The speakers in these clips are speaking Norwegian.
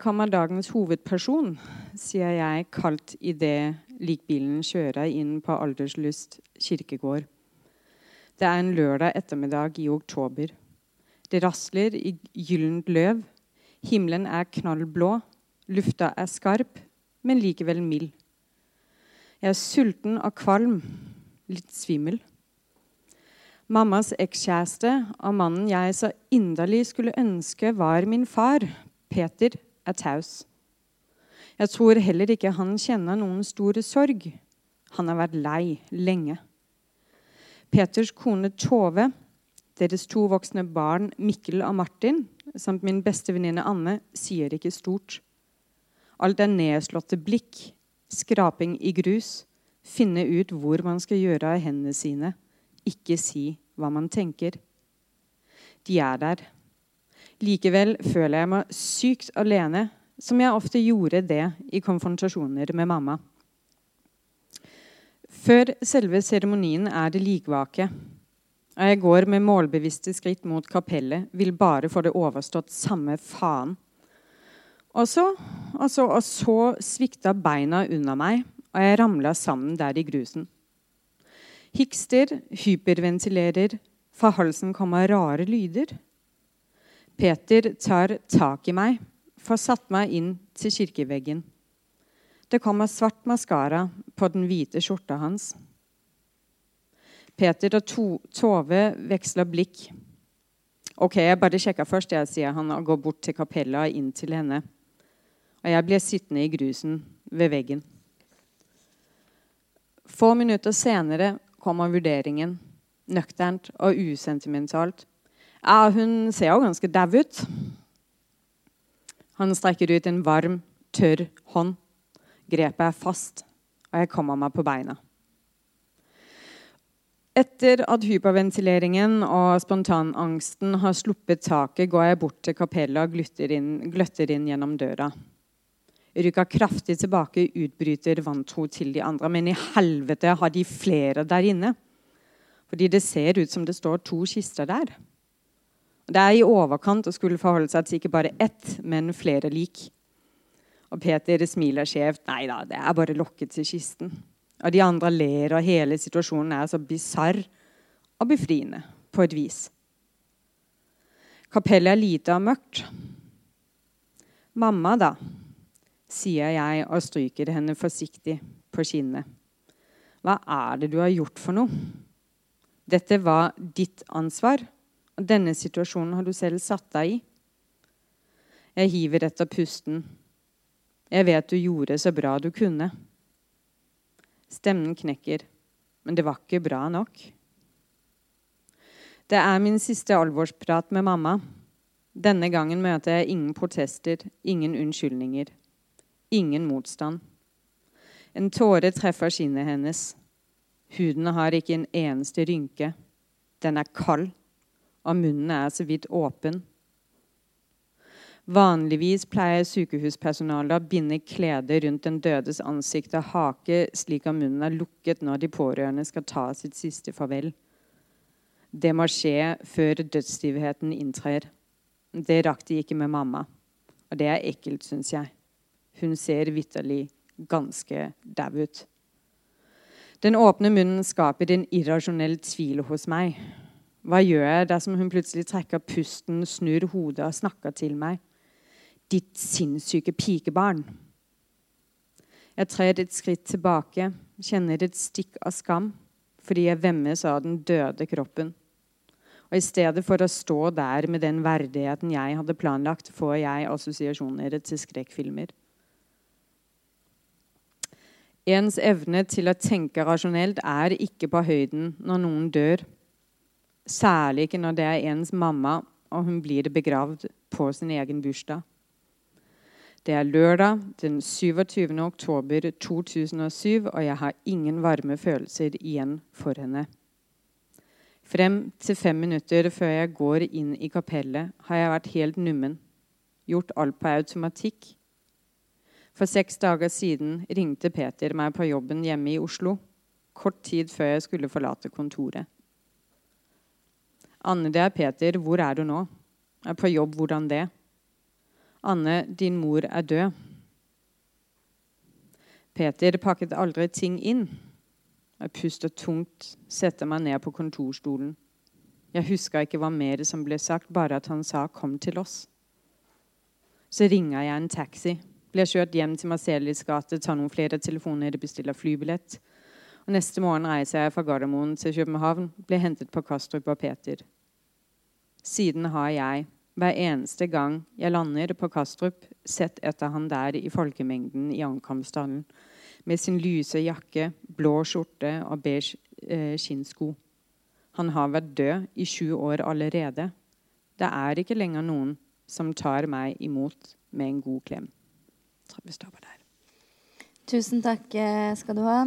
kommer dagens hovedperson, sier jeg kaldt idet likbilen kjører inn på Alderslyst kirkegård. Det er en lørdag ettermiddag i oktober. Det rasler i gyllent løv. Himmelen er knallblå. Lufta er skarp, men likevel mild. Jeg er sulten og kvalm. Litt svimmel. Mammas ekskjæreste og mannen jeg så inderlig skulle ønske var min far, Peter, er taus. Jeg tror heller ikke han kjenner noen store sorg. Han har vært lei lenge. Peters kone Tove, deres to voksne barn Mikkel og Martin, samt min beste venninne Anne, sier ikke stort. Alt er nedslåtte blikk, skraping i grus, finne ut hvor man skal gjøre av hendene sine, ikke si hva man tenker. De er der. Likevel føler jeg meg sykt alene, som jeg ofte gjorde det i konfrontasjoner med mamma. Før selve seremonien er det likvake. Og jeg går med målbevisste skritt mot kapellet, vil bare få det overstått samme faen. Og så, og så, og så svikta beina unna meg, og jeg ramla sammen der i grusen. Hikster, hyperventilerer, fra halsen kommer rare lyder. Peter tar tak i meg, får satt meg inn til kirkeveggen. Det kommer svart maskara på den hvite skjorta hans. Peter og to Tove veksler blikk. Ok, jeg bare sjekker først, jeg, sier han og går bort til kapella og inn til henne. Og jeg blir sittende i grusen ved veggen. Få minutter senere kommer vurderingen, nøkternt og usentimentalt. Ja, hun ser jo ganske dau ut. Han strekker ut en varm, tørr hånd. Grepet er fast, og jeg kommer meg på beina. Etter at hyperventileringen og spontanangsten har sluppet taket, går jeg bort til kapellet og gløtter inn, gløtter inn gjennom døra. Rykker kraftig tilbake, utbryter vantro til de andre. Men i helvete har de flere der inne? Fordi det ser ut som det står to kister der. Det er i overkant å skulle forholde seg til ikke bare ett, men flere lik. Og Peter smiler skjevt. Nei da, det er bare lokket til kisten. Og de andre ler, og hele situasjonen er så bisarr og befriende på et vis. Kapellet er lite og mørkt. Mamma, da, sier jeg og stryker henne forsiktig på kinnet. Hva er det du har gjort for noe? Dette var ditt ansvar, og denne situasjonen har du selv satt deg i. Jeg hiver etter pusten. Jeg vet du gjorde så bra du kunne. Stemmen knekker, men det var ikke bra nok. Det er min siste alvorsprat med mamma. Denne gangen møter jeg ingen protester, ingen unnskyldninger. Ingen motstand. En tåre treffer skinnet hennes. Huden har ikke en eneste rynke. Den er kald, og munnen er så vidt åpen. Vanligvis pleier sykehuspersonalet å binde kledet rundt den dødes ansikt og hake, slik at munnen er lukket når de pårørende skal ta sitt siste farvel. Det må skje før dødsstivheten inntrer. Det rakk de ikke med mamma. Og det er ekkelt, syns jeg. Hun ser vitterlig ganske dau ut. Den åpne munnen skaper en irrasjonell tvil hos meg. Hva gjør jeg dersom hun plutselig trekker pusten, snur hodet og snakker til meg? Ditt sinnssyke pikebarn. Jeg trer et skritt tilbake, kjenner et stikk av skam fordi jeg vemmes av den døde kroppen. Og I stedet for å stå der med den verdigheten jeg hadde planlagt, får jeg assosiasjoner til skrekkfilmer. Ens evne til å tenke rasjonelt er ikke på høyden når noen dør. Særlig ikke når det er ens mamma, og hun blir begravd på sin egen bursdag. Det er lørdag den 27. oktober 2007, og jeg har ingen varme følelser igjen for henne. Frem til fem minutter før jeg går inn i kapellet, har jeg vært helt nummen. Gjort alt på automatikk for seks dager siden ringte Peter meg på jobben hjemme i Oslo, kort tid før jeg skulle forlate kontoret. Anne, det er Peter. Hvor er du nå? Jeg er på jobb. Hvordan det? Anne, din mor er død. Peter pakket aldri ting inn. Jeg puster tungt, setter meg ned på kontorstolen. Jeg huska ikke hva mer som ble sagt, bare at han sa 'kom til oss'. Så ringa jeg en taxi, ble kjørt hjem til Marcelis gate, tar noen flere telefoner, bestiller flybillett. Og Neste morgen reiser jeg fra Gardermoen til København, ble hentet på Kastrup av Peter. Siden har jeg, hver eneste gang jeg lander på Kastrup, sett etter han der i folkemengden i ankomsthallen, med sin lyse jakke, blå skjorte og beige eh, skinnsko. Han har vært død i sju år allerede. Det er ikke lenger noen som tar meg imot med en god klem. Jeg tror vi stopper der. Tusen takk eh, skal du ha.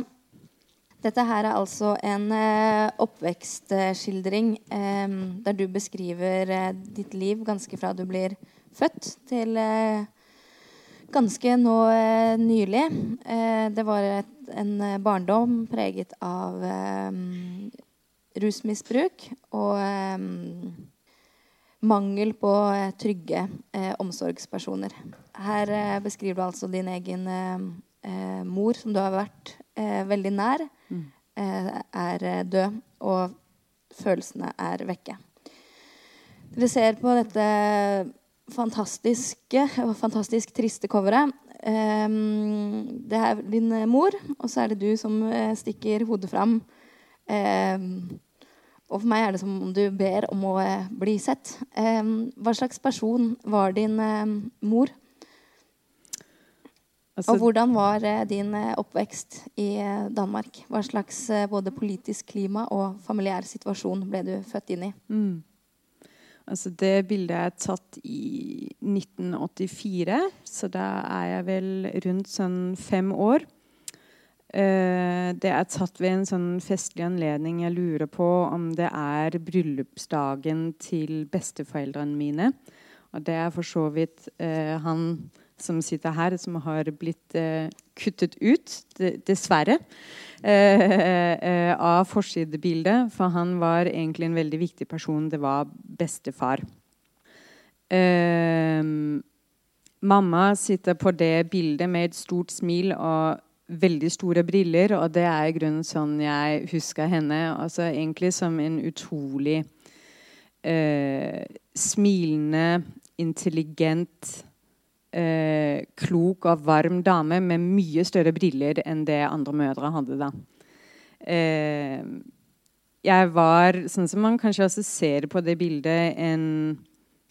Dette her er altså en eh, oppvekstskildring eh, der du beskriver eh, ditt liv ganske fra du blir født, til ganske nå nylig. det var et, en barndom preget av rusmisbruk og mangel på trygge omsorgspersoner. Her beskriver du altså din egen mor, som du har vært veldig nær, mm. er død, og følelsene er vekke. Dere ser på dette fantastiske og fantastisk triste coveret. Um, det er din mor, og så er det du som stikker hodet fram Um, og for meg er det som om du ber om å bli sett. Um, hva slags person var din mor? Altså, og hvordan var uh, din oppvekst i Danmark? Hva slags både politisk klima og familiær situasjon ble du født inn i? Mm. Altså det bildet er tatt i 1984, så da er jeg vel rundt sånn fem år. Uh, det er tatt ved en sånn festlig anledning. Jeg lurer på om det er bryllupsdagen til besteforeldrene mine. Og det er for så vidt uh, han som sitter her, som har blitt eh, kuttet ut, dessverre, av forsidebildet. For han var egentlig en veldig viktig person. Det var bestefar. mamma sitter på det bildet med et stort smil og veldig store briller, og det er i grunnen sånn jeg husker henne. Altså egentlig som en utrolig eh, smilende, intelligent, eh, klok og varm dame med mye større briller enn det andre mødre hadde da. Eh, jeg var, sånn som man kanskje også ser på det bildet, en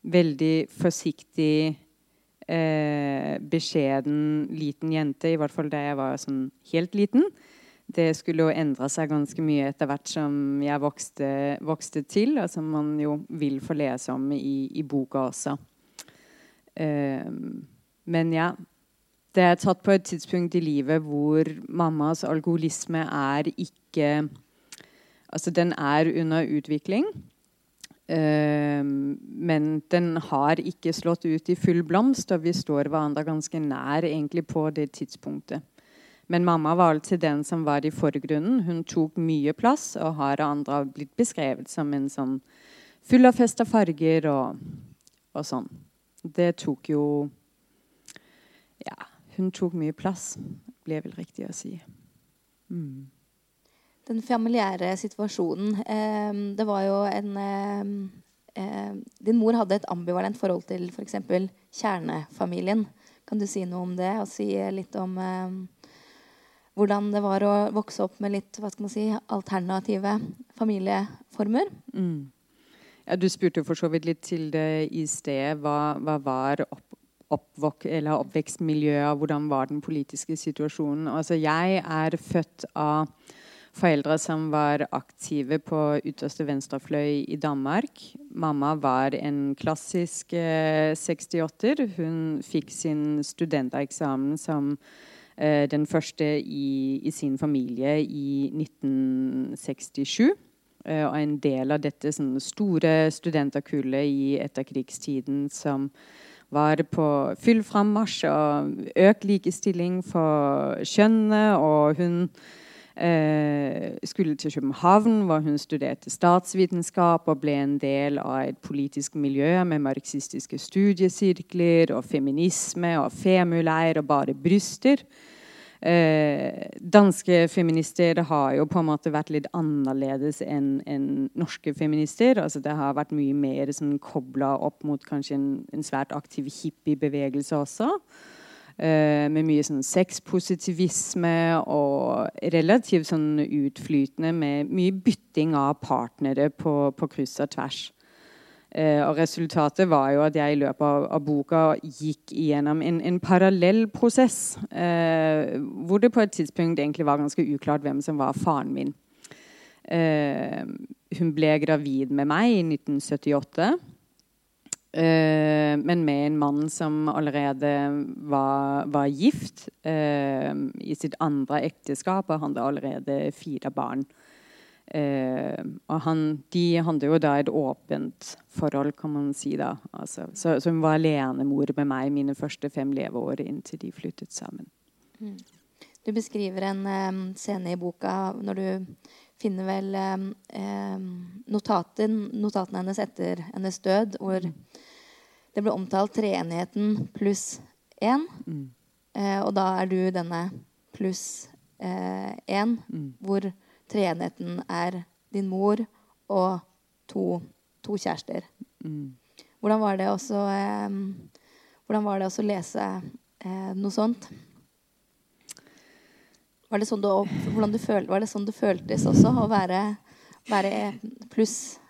veldig forsiktig eh, beskjeden liten jente, i hvert fall da jeg var sånn helt liten. Det skulle jo endre seg ganske mye etter hvert som jeg vokste, vokste til, og som man jo vil få lese om i, i boka også. Men ja. Det er tatt på et tidspunkt i livet hvor mammas alkoholisme er ikke Altså, den er under utvikling. Men den har ikke slått ut i full blomst, og vi står hverandre ganske nær egentlig på det tidspunktet. Men mamma var alltid den som var i forgrunnen. Hun tok mye plass, og har av andre blitt beskrevet som en sånn full av fest og farger og, og sånn. Det tok jo Ja, hun tok mye plass, ble vel riktig å si. Mm den familiære situasjonen. Eh, det var jo en eh, eh, Din mor hadde et ambivalent forhold til f.eks. For kjernefamilien. Kan du si noe om det, og si litt om hvordan det var å vokse opp med litt hva skal man si, alternative familieformer? Mm. Ja, du spurte for så vidt litt til det i sted. Hva, hva var opp, oppvok oppvekstmiljøet? Hvordan var den politiske situasjonen? Altså, jeg er født av foreldre som var aktive på ytterste venstrefløy i Danmark. Mamma var en klassisk eh, 68-er. Hun fikk sin studenteksamen som eh, den første i, i, sin familie i 1967. Eh, og en del av dette store studenterkullet i etterkrigstiden som var på full frammarsj og økt likestilling for kjønnene. Og hun Eh, skulle til København, hvor hun studerte statsvitenskap og ble en del av et politisk miljø med marxistiske studiesirkler og feminisme og femuleir og bare bryster. Eh, danske feminister har jo på en måte vært litt annerledes enn en norske feminister. Altså det har vært mye mer sånn, kobla opp mot kanskje en, en svært aktiv hippiebevegelse også. Eh, med mye sånn sexpositivisme og relativt sånn utflytende med mye bytting av partnere på, på kryss og tvers. Uh, og resultatet var jo at jeg i løpet av, av boka gikk igjennom en, en parallell prosess. Eh, hvor det på et tidspunkt egentlig var ganske uklart hvem som var faren min. hun ble gravid med meg i 1978. Uh, men med en mann som allerede var, var gift uh, i sitt andre ekteskap og han hadde allerede fire barn. Uh, og han, de hadde jo da et åpent forhold, kan man si. da. Altså, så, så, hun var alenemor med meg mine første fem leveår inntil de flyttet sammen. Mm. Du beskriver en um, scene i boka når du finner vel um, notaten, notatene hennes etter hennes død, hvor mm det ble omtalt treenigheten pluss én. Mm. Eh, og da er du denne pluss én, eh, mm. hvor treenigheten er din mor og to, to kjærester. Mm. Hvordan var det også eh, Hvordan var det også å lese eh, noe sånt? Var det, sånn du, du føl, var det sånn du føltes også å være, være pluss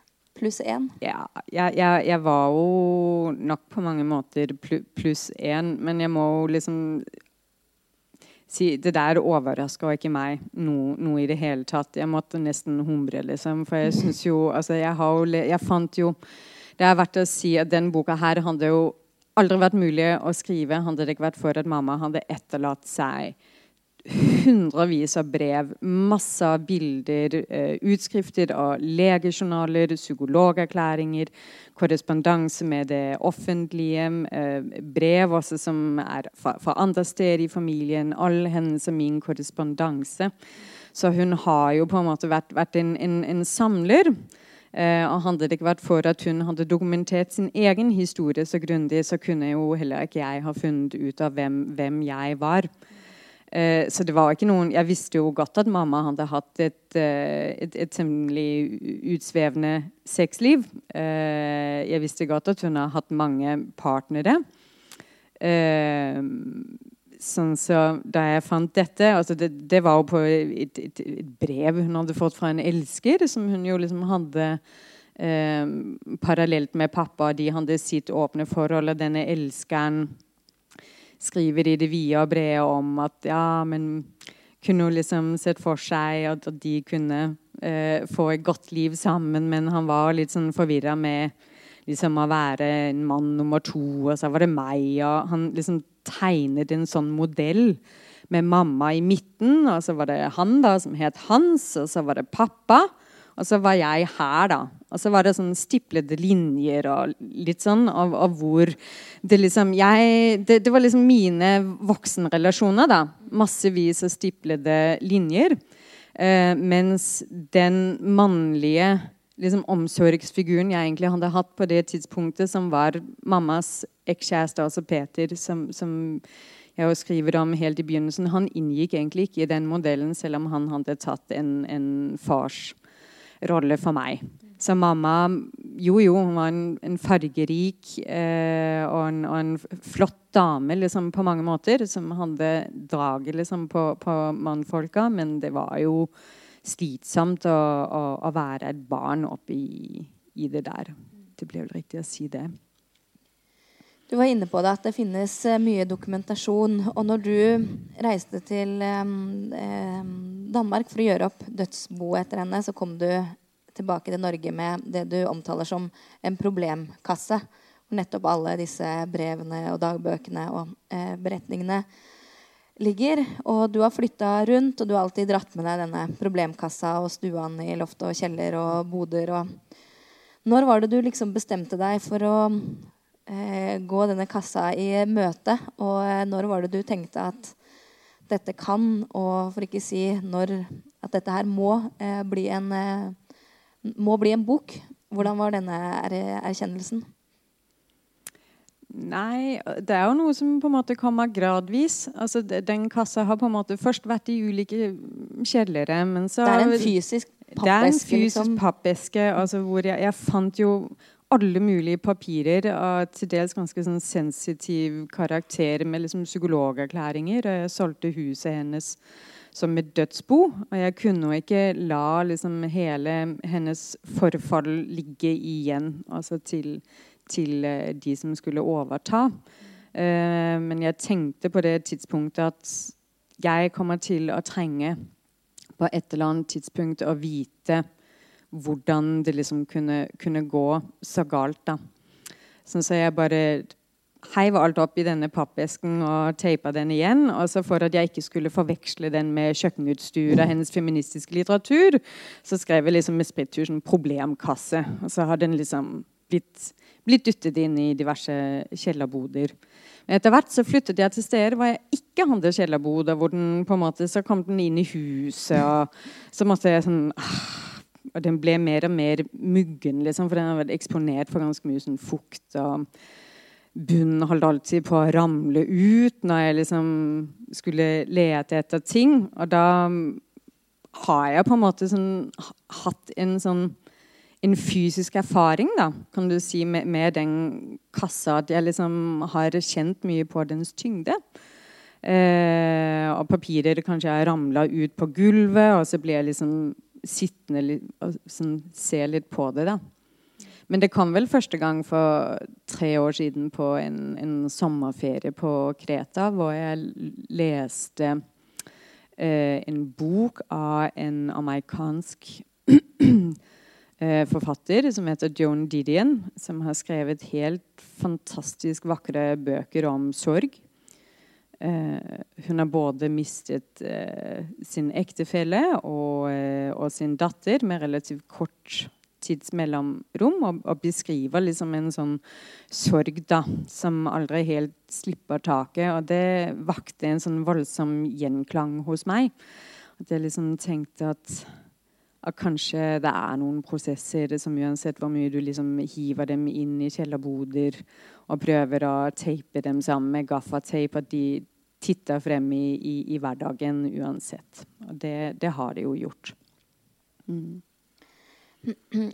pluss én? Ja, jeg, jeg, jeg, var jo nok på mange måter pluss én, men jeg må jo liksom si Det der overraska ikke meg noe, noe, i det hele tatt. Jeg måtte nesten humre, liksom. For jeg syns jo Altså, jeg har Jeg fant jo Det er verdt å si at den boka her hadde jo aldri vært mulig å skrive hadde det ikke vært for at mamma hadde etterlatt seg hundrevis av brev, masse bilder, eh, utskrifter av legejournaler, psykologerklæringer, korrespondanse med det offentlige, eh, brev også som er fra andre steder i familien. All hennes og min korrespondanse. Så hun har jo på en måte vært, vært en, en, en, samler. Eh, og Hadde det ikke vært for at hun hadde dokumentert sin egen historie så grundig, så kunne jo heller ikke jeg ha funnet ut av hvem, hvem jeg var. Eh, så det var ikke noen Jeg visste jo godt at mamma hadde hatt et, eh, et, et temmelig utsvevende sexliv. Eh, jeg visste godt at hun har hatt mange partnere. Sånn så Da jeg fant dette altså det, det, var jo på et, et, brev hun hadde fått fra en elsker, som hun jo liksom hadde parallelt med pappa. De hadde sitt åpne forhold, og denne elskeren skriver i det vide og brede om at ja, men kunne hun liksom sett for seg at, at de kunne eh, få et godt liv sammen, men han var litt sånn forvirra med liksom å være en mann nummer to, og så var det meg. og Han liksom tegnet en sånn modell med mamma i midten, og så var det han da som het Hans, og så var det pappa. Og så var jeg her, da. Og så var det sånn stiplede linjer og litt sånn av, av hvor det liksom jeg, det, det, var liksom mine voksenrelasjoner, da. Massevis av stiplede linjer. Eh, mens den mannlige liksom, omsorgsfiguren jeg egentlig hadde hatt på det tidspunktet, som var mammas ekskjæreste, altså Peter, som, som jeg skriver om helt i begynnelsen, han inngikk egentlig ikke i den modellen, selv om han hadde tatt en, en fars rolle for meg. Så mamma Jo, jo, hun var en, en fargerik eh, og, en, og, en, flott dame liksom, på mange måter, som hadde draget liksom, på, på mannfolka, men det var jo slitsomt å, å, å være et barn oppi i det der. Det blir vel riktig å si det. Du var inne på det at det finnes eh, mye dokumentasjon. Og når du reiste til eh, Danmark for å gjøre opp dødsboet etter henne, så kom du tilbake til Norge med det du omtaler som en problemkasse. Hvor nettopp alle disse brevene og dagbøkene og eh, beretningene ligger. Og du har flytta rundt, og du har alltid dratt med deg denne problemkassa og stuene i loft og kjeller og boder. Og når var det du liksom bestemte deg for å gå denne kassa i møte? Og eh, når var det du tenkte at dette kan, og for ikke si når, at dette her må, eh, bli, en, eh, må bli en bok. Hvordan var denne er erkjennelsen? Nei, det er jo noe som på en måte kommer gradvis. Altså, Den kassa har på en måte først vært i ulike kjellere, men så Det er en fysisk pappeske? Det er en fysisk liksom. pappeske altså, hvor jeg, jeg, fant jo alle mulige papirer av til dels ganske sånn sensitiv karakter med liksom psykologerklæringer. Jeg solgte huset hennes som et dødsbo. Og jeg kunne jo ikke la liksom hele hennes forfall ligge igjen altså til til eh, de som skulle overta. Eh, men jeg tenkte på det tidspunktet at jeg kommer til å trenge på et eller annet tidspunkt å vite hvordan det liksom kunne, kunne gå så galt. da. Sånn så jeg bare heiv alt opp i denne pappesken og teipa den igjen. Og så for at jeg ikke skulle forveksle den med kjøkkenutstyr av hennes feministiske litteratur, så skrev jeg liksom med sprittusjen 'problemkasse'. Og så har den liksom blitt blitt dyttet inn i diverse kjellerboder. Men etter hvert så flyttet jeg til steder hvor jeg ikke hadde kjellerboder. hvor den på en måte, Så kom den inn i huset, og så måtte jeg sånn ah, Og den ble mer og mer muggen, liksom, for den har vært eksponert for ganske mye sånn fukt. og Bunnen holdt alltid på å ramle ut når jeg liksom skulle lete etter ting. Og da har jeg på en måte sånn, hatt en sånn en fysisk erfaring da, kan du si, med, med den kassa. At jeg liksom har kjent mye på dens tyngde. Eh, og papirer kanskje har ramla ut på gulvet, og så blir jeg liksom sittende og sånn, se litt på det. da. Men det kom vel første gang for tre år siden på en, en sommerferie på Kreta, hvor jeg leste eh, en bok av en amerikansk eh, forfatter som heter Joan Didion, som har skrevet helt fantastisk vakre bøker om sorg. Eh, hun har både mistet eh, sin ektefelle og, eh, og, sin datter med relativt kort tidsmellomrom, og, og beskriver liksom en sånn sorg da, som aldri helt slipper taket. Og det vakte en sånn voldsom gjenklang hos meg. At jeg liksom tenkte at at kanskje det er noen prosesser som uansett hvor mye du liksom hiver dem inn i kjellerboder og prøver å tape dem sammen med gaffateip, at de titter frem i, i, i hverdagen uansett. Og det, det, har de jo gjort. Mm.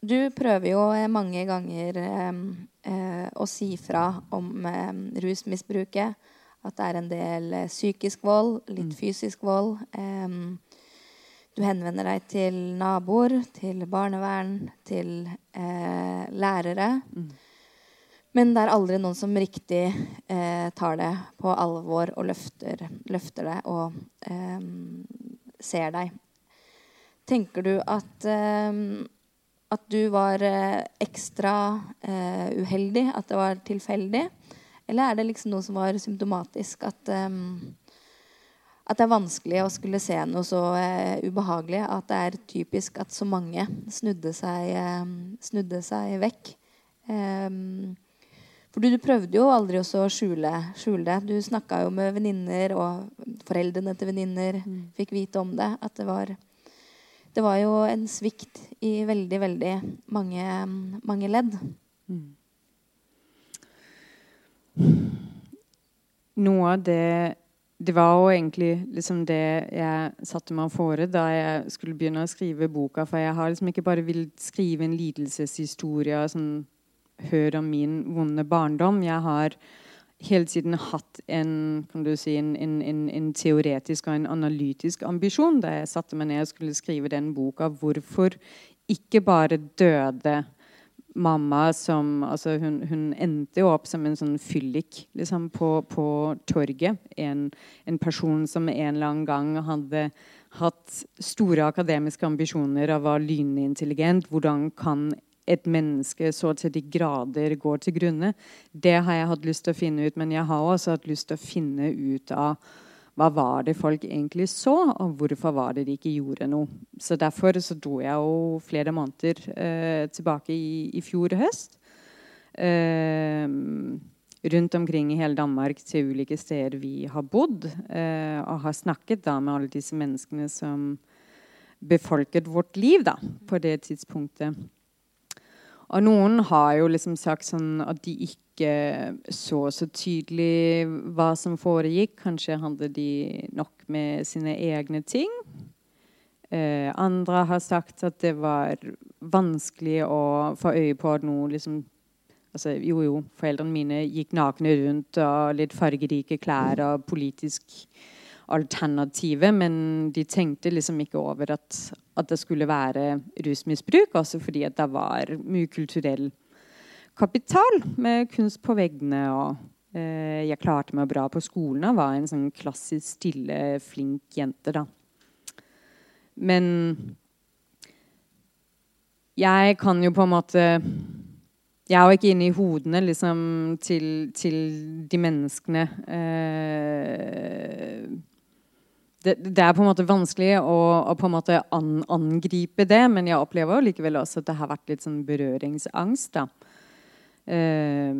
Du prøver jo mange ganger eh, eh, å si fra om eh, rusmisbruket. At det er en del eh, psykisk vold, litt mm. fysisk vold. Eh, du henvender deg til naboer, til barnevern, til eh, lærere. Mm. Men det er aldri noen som riktig eh, tar det på alvor og løfter, løfter det og eh, ser deg. Tenker du at, eh, at du var eh, ekstra eh, uheldig? At det var tilfeldig? Eller er det liksom noe som var symptomatisk? At at det er vanskelig å skulle se noe så ubehagelig. At det er typisk at så mange snudde seg, snudde seg vekk. Um, for du, du, prøvde jo aldri å skjule, skjule det. Du snakka jo med venninner, og foreldrene til venninner mm. fikk vite om det. At det var, det var jo en svikt i veldig, veldig mange, mange ledd. Mm. Noe av det det var jo egentlig liksom det jeg satte meg fore da jeg skulle begynne å skrive boka. For jeg har liksom ikke bare villet skrive en lidelseshistorie. Sånn, Hør om min vonde barndom. Jeg har hele tiden hatt en, si, en, en, en, teoretisk og en analytisk ambisjon da jeg satte meg ned og skulle skrive den boka. Hvorfor ikke bare døde mamma som altså hun, hun, endte jo opp som en sånn fyllik liksom, på, på, torget. En, person som en eller annen gang hadde hatt store akademiske ambisjoner og var lynintelligent. intelligent. Hvordan kan et menneske så til de grader går til grunne? Det har jeg hatt lyst til å finne ut, men jeg har også hatt lyst til å finne ut av hva var det folk egentlig så, og hvorfor var det de ikke gjorde noe. Så Derfor så dro jeg jo flere måneder eh, tilbake i, i, fjor høst. Eh, rundt omkring i hele Danmark til ulike steder vi har bodd. Eh, og har snakket da med alle disse menneskene som befolket vårt liv da, på det tidspunktet. Og noen har jo liksom sagt sånn at de ikke så så tydelig hva som foregikk. Kanskje handler de nok med sine egne ting. Eh, andre har sagt at det var vanskelig å få øye på at noe liksom altså, Jo, jo, foreldrene mine gikk nakne rundt og litt fargerike klær og politisk alternativet, men de tenkte liksom ikke over at, at det skulle være rusmisbruk, også fordi at det var mye kulturell kapital med kunst på veggene. og eh, Jeg klarte meg bra på skolen og var en sånn klassisk stille, flink jente. da. Men jeg kan jo på en måte Jeg er jo ikke inne i hodene liksom, til, til, de menneskene. Eh, det, det, er på en måte vanskelig å, å på en måte an, angripe det, men jeg opplever jo likevel også at det har vært litt sånn berøringsangst. da. Eh,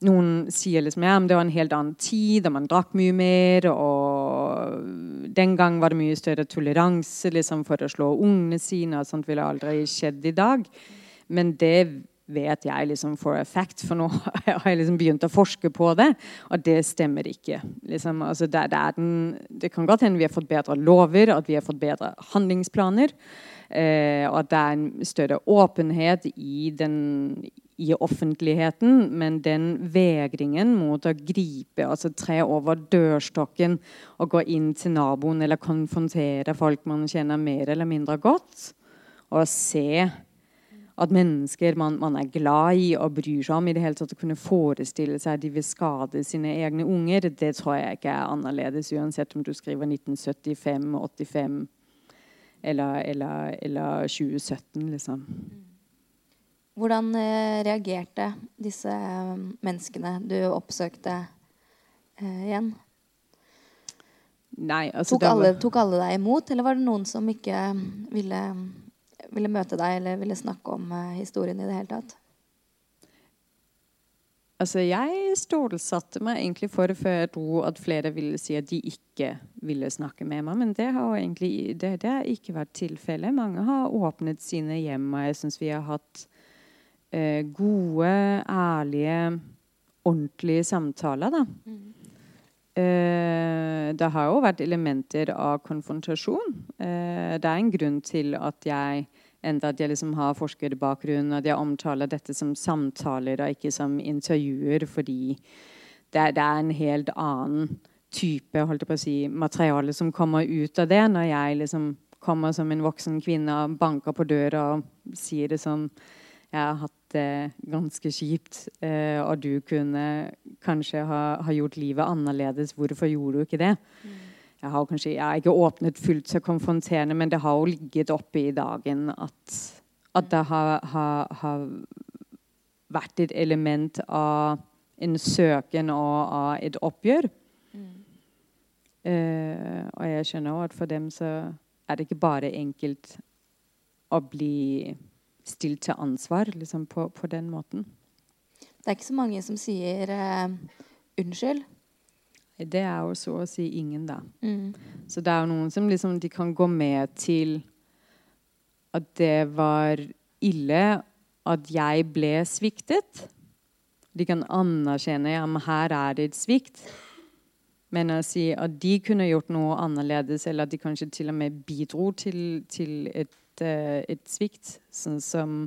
noen sier liksom ja, men det var en helt annen tid, og man drakk mye mer. Og den gang var det mye større toleranse liksom, for å slå ungene sine. og Sånt ville aldri skjedd i dag. Men det vet jeg liksom for a fact, for nå har jeg liksom begynt å forske på det, og det stemmer ikke. Liksom, altså det, det, den, det, kan godt hende vi har fått bedre lover, at vi har fått bedre handlingsplaner, eh, og at det er en større åpenhet i, den, i offentligheten, men den vegringen mot å gripe, altså tre over dørstokken og gå inn til naboen eller konfrontere folk man kjenner mer eller mindre godt, og se at mennesker man, man, er glad i og bryr seg om, i det hele tatt å kunne forestille seg at de vil skade sine egne unger, det tror jeg ikke er annerledes, uansett om du skriver 1975, 85 eller, eller, eller 2017, liksom. Hvordan eh, reagerte disse eh, menneskene du oppsøkte eh, igjen? Nei, altså tok, alle, tok alle deg imot, eller var det noen som ikke ville ville møte deg eller ville snakke om uh, historien i det hele tatt? Altså, jeg stålsatte meg egentlig for før jeg dro at flere ville si at de ikke ville snakke med meg. Men det har egentlig det, det har ikke vært tilfellet. Mange har åpnet sine hjem, og jeg syns vi har hatt uh, gode, ærlige, ordentlige samtaler. da. Mm. Uh, det har jo vært elementer av konfrontasjon. Uh, det er en grunn til at jeg enda at jeg liksom har forskerbakgrunn, at jeg omtaler dette som samtaler og ikke som intervjuer, fordi det er, det er en helt annen type holdt jeg på å si, materiale som kommer ut av det, når jeg liksom kommer som en voksen kvinne og banker på døra og sier det sånn Jeg har hatt det ganske kjipt, eh, og du kunne kanskje ha, ha, gjort livet annerledes. Hvorfor gjorde du ikke det? Mm jeg har kanskje jeg har ikke åpnet fullt så konfronterende, men det har jo ligget oppe i dagen at, at det har, har, har, vært et element av en søken og av et oppgjør. Mm. Uh, og jeg skjønner jo at for dem så er det ikke bare enkelt å bli stilt til ansvar liksom på, på den måten. Det er ikke så mange som sier uh, unnskyld det er jo så å si ingen, da. Mm. Så det er jo noen som liksom De kan gå med til at det var ille at jeg ble sviktet. De kan anerkjenne ja, her er det et svikt. Men å si at de kunne gjort noe annerledes, eller at de kanskje til og med bidro til, til et, uh, et svikt, sånn som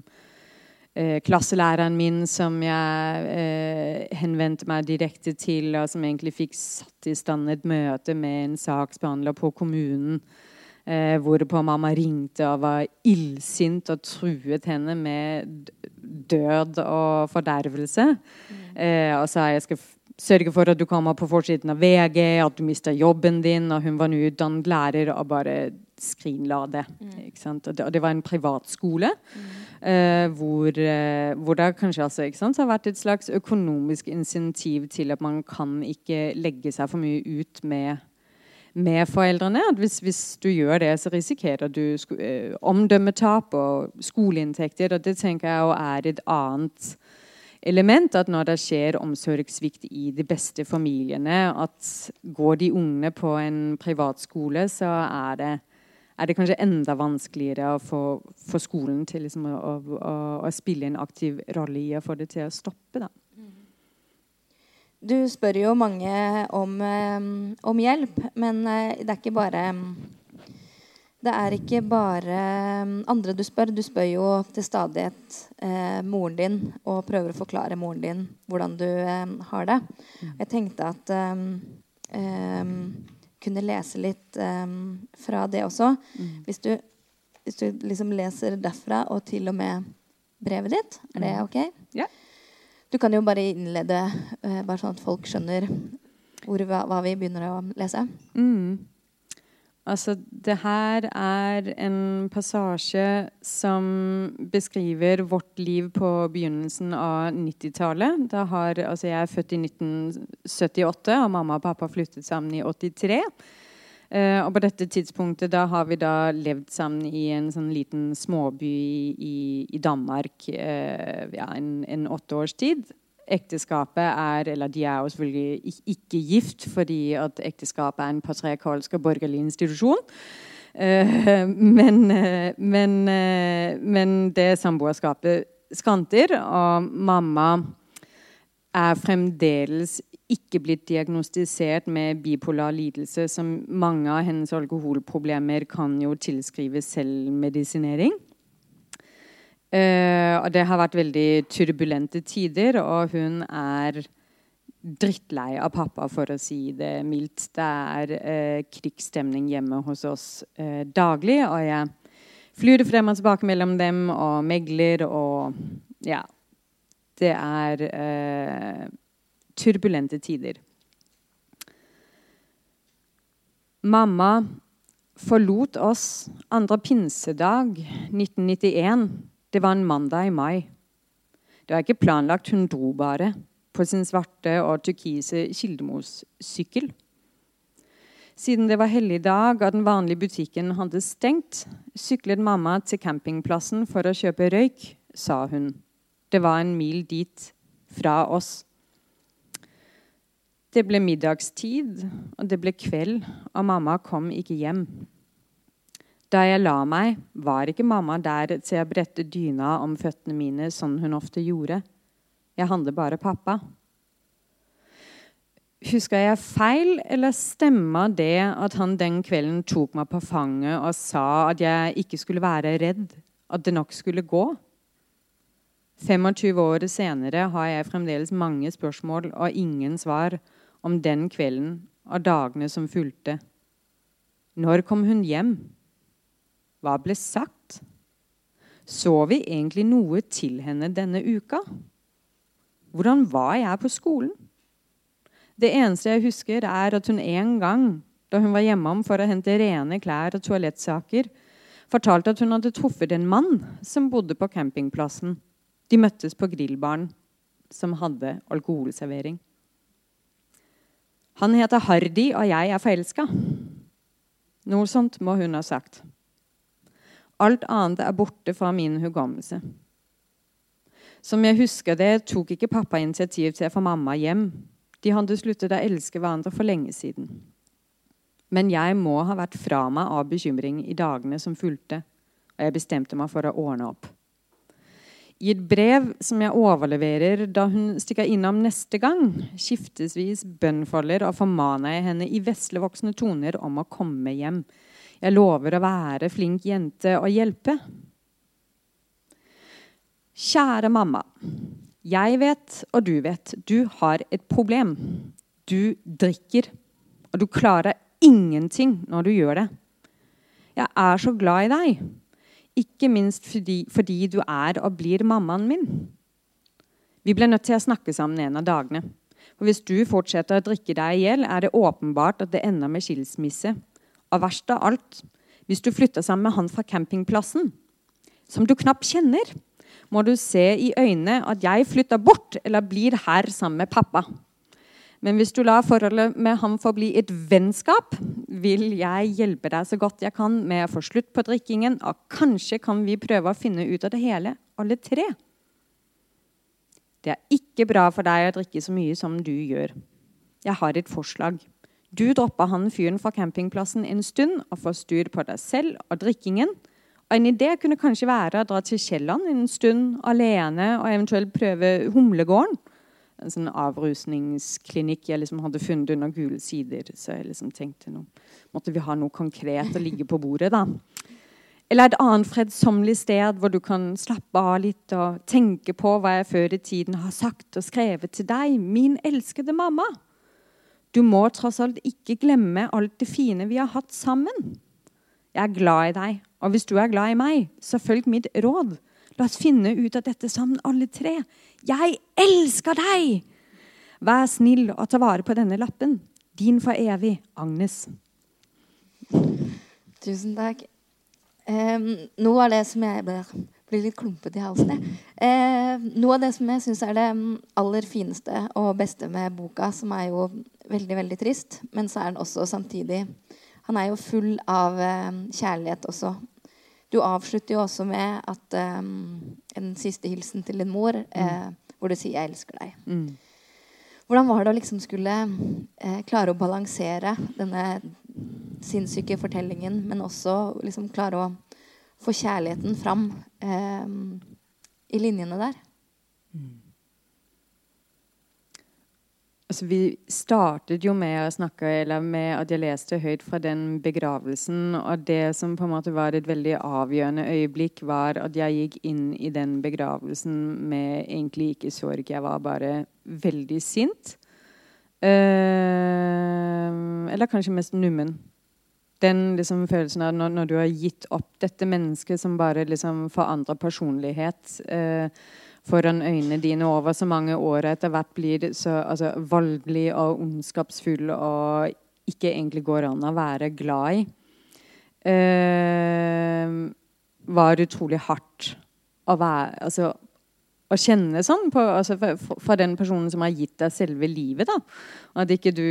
eh, klasselæreren min som jeg eh, henvendte meg direkte til, og som egentlig fikk satt i stand et møte med en saksbehandler på kommunen. Eh, hvorpå mamma ringte og var illsint og truet henne med død og fordervelse. Mm. Eh, og sa jeg skal sørge for at du kommer på forsiden av VG, at du mister jobben din. Og hun var nå utdannet lærer og bare skrinla det. Mm. Og det, og det var en privatskole. Mm. Uh, hvor, uh, hvor, det kanskje altså, sant, har vært et slags økonomisk insentiv til at man kan ikke legge seg for mye ut med, med foreldrene. At hvis, hvis, du gjør det, så risikerer du uh, omdømmetap og skoleinntekter. Og det tenker jeg er et annet element at når det skjer omsorgssvikt i de beste familiene, at går de ungene på en privatskole, så er det, er det kanskje enda vanskeligere for, for skolen til liksom å, å, å, spille en aktiv rolle i å få det til å stoppe. Da. Du spør jo mange om, eh, om hjelp, men eh, det er ikke bare det er ikke bare um, andre du spør. Du spør jo til stadighet eh, moren din og prøver å forklare moren din hvordan du eh, har det. Mm. Jeg tenkte at eh, um, kunne lese litt fra det også. Mm. Hvis du, hvis du liksom leser derfra og til og med brevet ditt, er det mm. ok? Ja. Du kan jo bare innlede, uh, bare sånn at folk skjønner hvor, hva, hva, vi begynner å lese. Mm. Altså, det her er en passasje som beskriver vårt liv på begynnelsen av 90-tallet. Altså, jeg er født i 1978, og mamma og pappa flyttet sammen i 83. Uh, og på dette tidspunktet da har vi da levd sammen i en sånn liten småby i, i Danmark uh, ja, en, en åtte års tid ekteskapet er Eller de er jo selvfølgelig ikke gift, fordi at ekteskapet er en patriarkalsk og borgerlig institusjon. Uh, men, uh, men, uh, men, det samboerskapet skranter, og mamma er fremdeles ikke blitt diagnostisert med bipolar lidelse, som mange av hennes alkoholproblemer kan jo tilskrive selvmedisinering. Uh, det har vært veldig turbulente tider, og hun er drittlei av pappa, for å si det mildt. Det er uh, krigsstemning hjemme hos oss uh, daglig, og jeg flyr frem og tilbake mellom dem og megler og Ja. Det er turbulente tider. Mamma forlot oss andre pinsedag 1991 det var en mandag i mai. Det var ikke planlagt, hun dro bare. På sin svarte og turkise Kildemos-sykkel. Siden det var helligdag og den vanlige butikken hadde stengt, syklet mamma til campingplassen for å kjøpe røyk, sa hun. Det var en mil dit fra oss. Det ble middagstid, og det ble kveld, og mamma kom ikke hjem. Da jeg la meg, var ikke mamma der til å brette dyna om føttene mine sånn hun ofte gjorde. Jeg handler bare pappa. Husker jeg feil, eller stemmer det at han den kvelden tok meg på fanget og sa at jeg ikke skulle være redd, at det nok skulle gå? 25 år senere har jeg fremdeles mange spørsmål og ingen svar om den kvelden og dagene som fulgte. Når kom hun hjem? Hva ble sagt? Så vi egentlig noe til henne denne uka? Hvordan var jeg på skolen? Det eneste jeg husker, er at hun en gang, da hun var hjemom for å hente rene klær og toalettsaker, fortalte at hun hadde truffet en mann som bodde på campingplassen. De møttes på grillbaren, som hadde alkoholservering. Han heter Hardy, og jeg er forelska. Noe sånt må hun ha sagt. Alt annet er borte fra min hukommelse. Som jeg husker det, tok ikke pappa initiativ til å få mamma hjem. De hadde sluttet å elske hverandre for lenge siden. Men jeg må ha vært fra meg av bekymring i dagene som fulgte, og jeg bestemte meg for å ordne opp. I et brev som jeg overleverer da hun stikker innom neste gang, skiftesvis bønnfaller og formaner jeg henne i veslevoksne toner om å komme hjem. Jeg lover å være flink jente og hjelpe. Kjære mamma. Jeg vet, og du vet, du har et problem. Du drikker, og du klarer ingenting når du gjør det. Jeg er så glad i deg, ikke minst fordi, fordi du er og blir mammaen min. Vi ble nødt til å snakke sammen en av dagene. For Hvis du fortsetter å drikke deg i hjel, er det åpenbart at det ender med skilsmisse. Og verst av alt, hvis du flytter sammen med han fra campingplassen, som du knapt kjenner, må du se i øynene at jeg flytter bort eller blir her sammen med pappa. Men hvis du lar forholdet med ham forbli et vennskap, vil jeg hjelpe deg så godt jeg kan med å få slutt på drikkingen, og kanskje kan vi prøve å finne ut av det hele, alle tre. Det er ikke bra for deg å drikke så mye som du gjør. Jeg har et forslag. Du dropper han fyren fra campingplassen en stund og får styr på deg selv og drikkingen. Og En idé kunne kanskje være å dra til Kielland en stund alene og eventuelt prøve Humlegården. En sånn avrusningsklinikk jeg liksom hadde funnet under gule sider. Så jeg liksom tenkte nå måtte vi ha noe konkret å ligge på bordet. da. Eller et annet fredsommelig sted hvor du kan slappe av litt og tenke på hva jeg før i tiden har sagt og skrevet til deg, min elskede mamma. Du må tross alt ikke glemme alt det fine vi har hatt sammen. Jeg er glad i deg, og hvis du er glad i meg, så følg mitt råd. La oss finne ut av dette sammen, alle tre. Jeg elsker deg! Vær snill og ta vare på denne lappen. Din for evig, Agnes. Tusen takk. Um, noe av det som jeg blir, blir litt klumpete i halsen uh, Noe av det som jeg syns er det aller fineste og beste med boka, som er jo veldig, veldig trist, men så er den også samtidig Han er jo full av eh, kjærlighet også. Du avslutter jo også med at eh, en siste hilsen til din mor, uh, hvor du sier 'jeg elsker deg'. Mm. Hvordan var det å liksom skulle klare å balansere denne sinnssyke fortellingen, men også liksom klare å få kjærligheten fram eh, i linjene der. Mm. Altså, vi startet jo med å snakke, eller med at jeg leste høyt fra den begravelsen. Og det som på en måte var et veldig avgjørende øyeblikk, var at jeg gikk inn i den begravelsen med egentlig ikke sorg. Jeg var bare veldig sint. Eh, eller kanskje mest nummen. Den liksom, følelsen av når, når, du har gitt opp dette mennesket som bare liksom forandrer personlighet eh, foran øynene dine over så mange år, etter hvert blir så altså, voldelig og ondskapsfull og ikke egentlig går an å være glad i, eh, var utrolig hardt å være altså, å kjenne sånn på, altså for, for, den personen som har gitt deg selve livet. da. At ikke du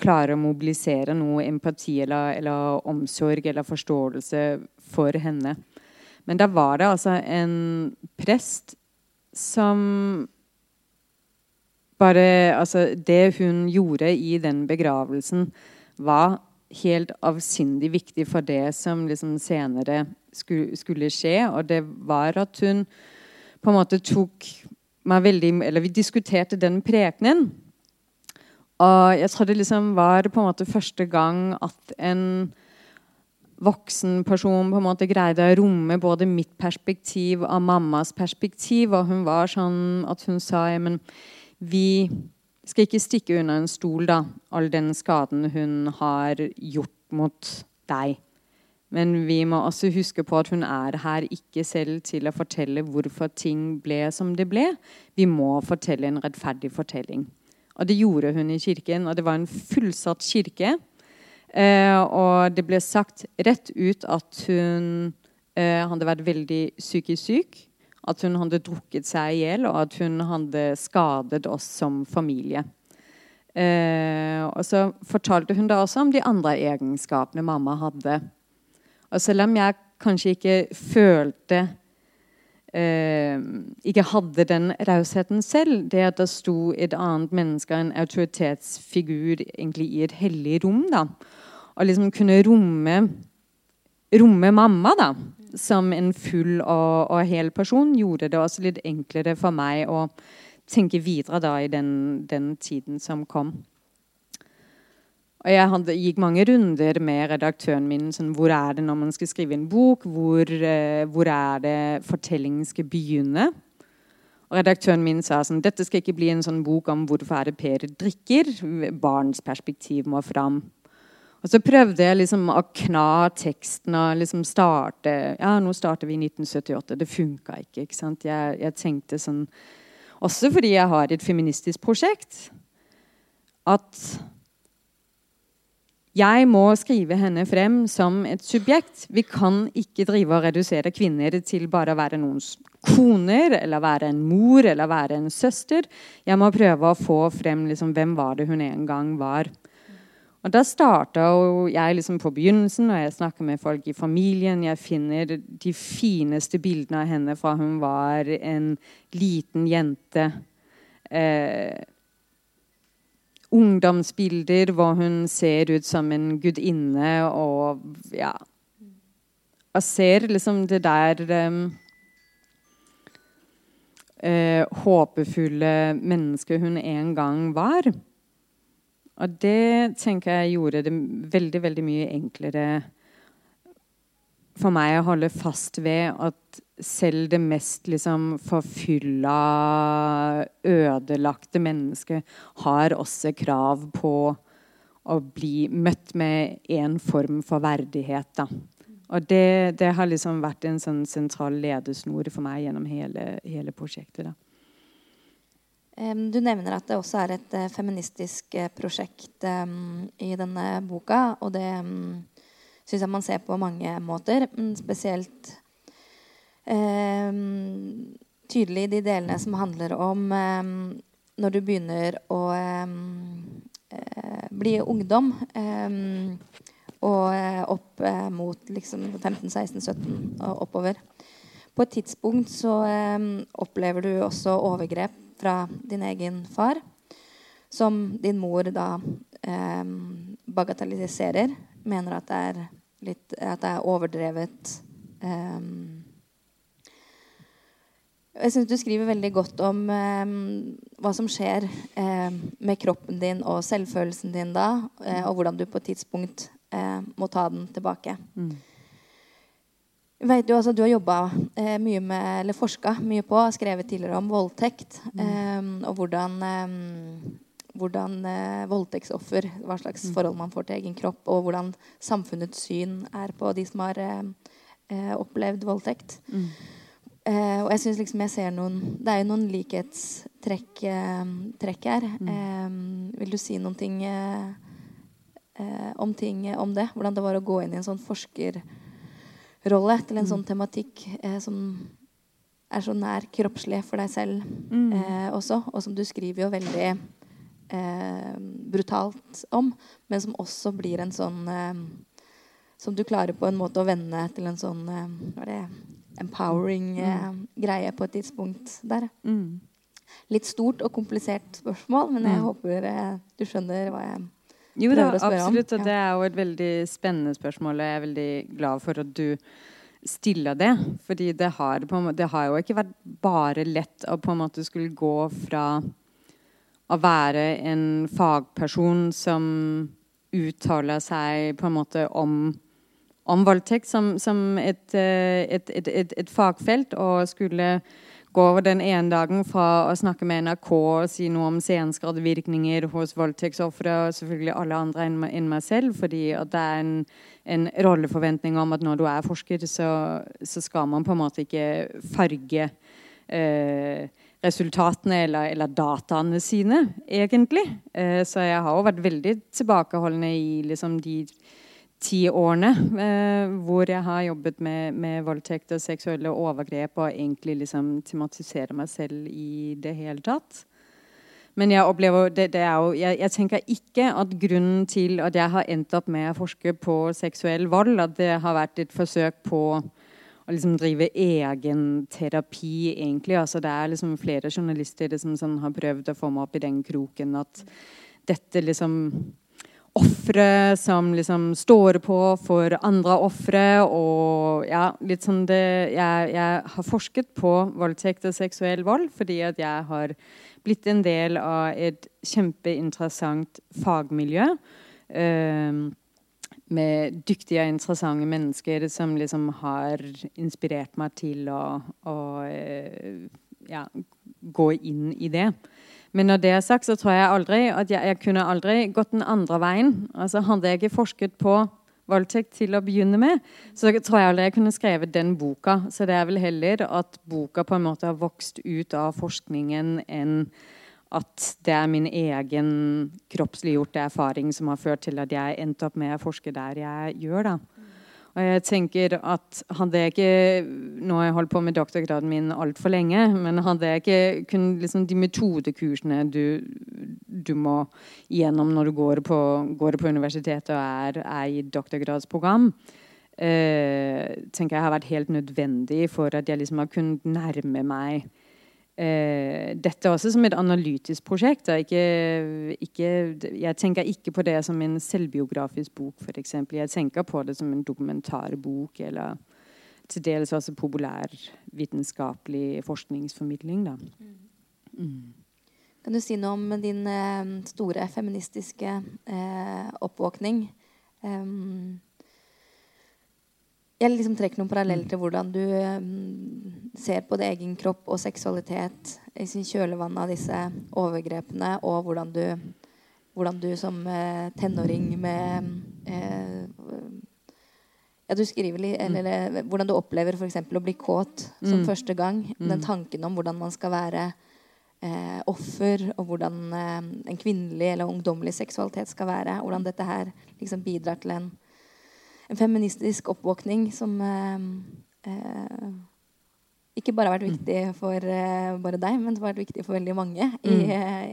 klarer å mobilisere noe empati eller, eller, omsorg eller forståelse for henne. Men da var det altså en prest som bare Altså, det hun gjorde i den begravelsen, var helt avsindig viktig for det som liksom senere skulle, skulle skje. Og det var at hun på en måte tok meg veldig Eller vi diskuterte den prekenen. Og jeg tror det liksom var på en måte første gang at en voksen person på en måte greide å romme både mitt perspektiv og mammas perspektiv. Og hun var sånn at hun sa ja, men vi skal ikke stikke unna en stol da, all den skaden hun har gjort mot deg. Men vi må også huske på at hun er her ikke selv til å fortelle hvorfor ting ble som det ble. Vi må fortelle en rettferdig fortelling. Og det gjorde hun i kirken, og det var en fullsatt kirke. Eh, og det ble sagt rett ut at hun eh, hadde vært veldig psykisk syk. At hun hadde drukket seg i hjel, og at hun hadde skadet oss som familie. Eh, og så fortalte hun da også om de andre egenskapene mamma hadde. Og selv om jeg kanskje ikke følte eh, Ikke hadde den rausheten selv, det at det sto et annet menneske, en autoritetsfigur, egentlig i et hellig rom, da, og liksom kunne romme, romme mamma da, som en full og, og, hel person, gjorde det også litt enklere for meg å tenke videre da i den, den tiden som kom. Og jeg hadde, gikk mange runder med redaktøren min. Sånn, hvor er det når man skal skrive en bok? Hvor, eh, hvor er det fortellingen skal begynne? Og redaktøren min sa sånn Dette skal ikke bli en sånn bok om hvorfor er det Per drikker. Barns perspektiv må fram. Og så prøvde jeg liksom å kna teksten og liksom starte Ja, nå starter vi i 1978. Det funka ikke. ikke sant? Jeg, jeg tenkte sånn Også fordi jeg har et feministisk prosjekt. At jeg må skrive henne frem som et subjekt. Vi kan ikke drive og redusere kvinner til bare å være noens koner, eller være en mor eller være en søster. Jeg må prøve å få frem liksom, hvem var det hun en gang var. Og Da starta jeg liksom på begynnelsen, og jeg snakker med folk i familien. Jeg finner de fineste bildene av henne fra hun var en liten jente eh, ungdomsbilder hvor hun ser ut som en gudinne og ja Og ser liksom det der um, uh, håpefulle mennesket hun en gang var. Og det tenker jeg gjorde det veldig, veldig mye enklere for meg å holde fast ved at selv det mest liksom forfylla, ødelagte mennesket har også krav på å bli møtt med en form for verdighet. Da. Og det, det, har liksom vært en sånn sentral ledesnor for meg gjennom hele, hele prosjektet. Da. Du nevner at det også er et uh, feministisk uh, prosjekt um, i denne boka. Og det um, syns jeg man ser på mange måter. Spesielt eh, tydelig de delene som handler om eh, når du begynner å eh, bli ungdom. og opp mot liksom 15-16-17 og oppover. På et tidspunkt så opplever du også overgrep fra din egen far. Som din mor da bagatelliserer mener at det er, litt, at det er overdrevet. Um, jeg syns du skriver veldig godt om um, hva som skjer um, med kroppen din og selvfølelsen din da, uh, og hvordan du på et tidspunkt uh, må ta den tilbake. Mm. Vet du, altså, du har jobba uh, mye med, eller forska mye på, skrevet tidligere om voldtekt, mm. og hvordan hvordan eh, voldtektsoffer Hva slags mm. forhold man får til egen kropp, og hvordan samfunnets syn er på de som har eh, eh opplevd voldtekt. Mm. Eh, og jeg syns liksom jeg ser noen Det er jo noen likhetstrekk eh, her. Mm. Eh, vil du si noen ting om ting om det? Hvordan det var å gå inn i en sånn forskerrolle til en mm. sånn tematikk som er så nær kroppslig for deg selv mm. også, og som du skriver jo veldig eh, brutalt om, men som også blir en sånn eh, Som du klarer på en måte å vende til en sånn eh, er empowering eh, mm. greie på et tidspunkt der. Mm. Litt stort og komplisert spørsmål, men jeg mm. håper eh, du skjønner hva jeg jo da, absolutt. Og det er jo et veldig spennende spørsmål. Og jeg er veldig glad for at du stiller det. Fordi det har, det har jo ikke vært bare lett å på en måte skulle gå fra å være en fagperson som uttaler seg på en måte om, om voldtekt som, som et, eh, et, et, et, fagfelt, og skulle gå den ene dagen fra å snakke med NRK og si noe om senskadevirkninger hos voldtektsofre og selvfølgelig alle andre enn meg selv, fordi det er en, en, rolleforventning om at når du er forsker, så, så skal man på en måte ikke farge eh, resultatene eller, eller, dataene sine, egentlig. Eh, så jeg har jo vært veldig tilbakeholdende i liksom, de ti årene eh, hvor jeg har jobbet med, med, voldtekt og seksuelle overgrep og egentlig liksom tematisere meg selv i det hele tatt. Men jeg opplever, det, det jo, jeg, jeg, tenker ikke at grunnen til at jeg har endt opp med å forske på seksuell vold, at det har vært et forsøk på å liksom drive egen terapi, egentlig. Altså, det er liksom flere journalister som sånn, har prøvd å få meg opp i den kroken at dette liksom Ofre som liksom står på for andre ofre og ja, litt sånn det jeg, jeg, har forsket på voldtekt og seksuell vold fordi at jeg har blitt en del av et kjempeinteressant fagmiljø. Uh, med dyktige og interessante mennesker som liksom har inspirert meg til å, å eh, ja, gå inn i det. Men når det er sagt, så tror jeg aldri at jeg, jeg kunne aldri gått den andre veien. Altså Hadde jeg ikke forsket på voldtekt til å begynne med, så tror jeg aldri jeg kunne skrevet den boka. Så det er vel heller at boka på en måte har vokst ut av forskningen enn at det er min egen kroppsliggjorte erfaring som har ført til at jeg endte opp med å forske der jeg gjør. da. Og jeg tenker at hadde jeg ikke Nå har jeg holdt på med doktorgraden min altfor lenge, men hadde jeg ikke kun liksom de metodekursene du, du må gjennom når du går på, går på universitetet og er, er i doktorgradsprogram, eh, tenker jeg har vært helt nødvendig for at jeg liksom har kunnet nærme meg dette også som et analytisk prosjekt. Ikke, ikke, jeg tenker ikke på det som en selvbiografisk bok, f.eks. Jeg tenker på det som en dokumentarbok eller til dels også populærvitenskapelig forskningsformidling. Mm. Kan du si noe om din eh, store feministiske eh, oppvåkning? Um, jeg liksom trekker noen paralleller til hvordan du um, ser på din egen kropp og seksualitet i sin kjølvann av disse overgrepene, og hvordan du, hvordan du som uh, tenåring med eh, ja, du skriver litt, eller, mm. eller, Hvordan du opplever f.eks. å bli kåt som mm. første gang. Mm. Den tanken om hvordan man skal være eh, offer, og hvordan eh, en kvinnelig eller ungdommelig seksualitet skal være. Hvordan dette her liksom bidrar til en en feministisk oppvåkning som eh, eh, ikke bare har vært mm. viktig for uh, bare deg, men som har vært viktig for veldig mange mm. i,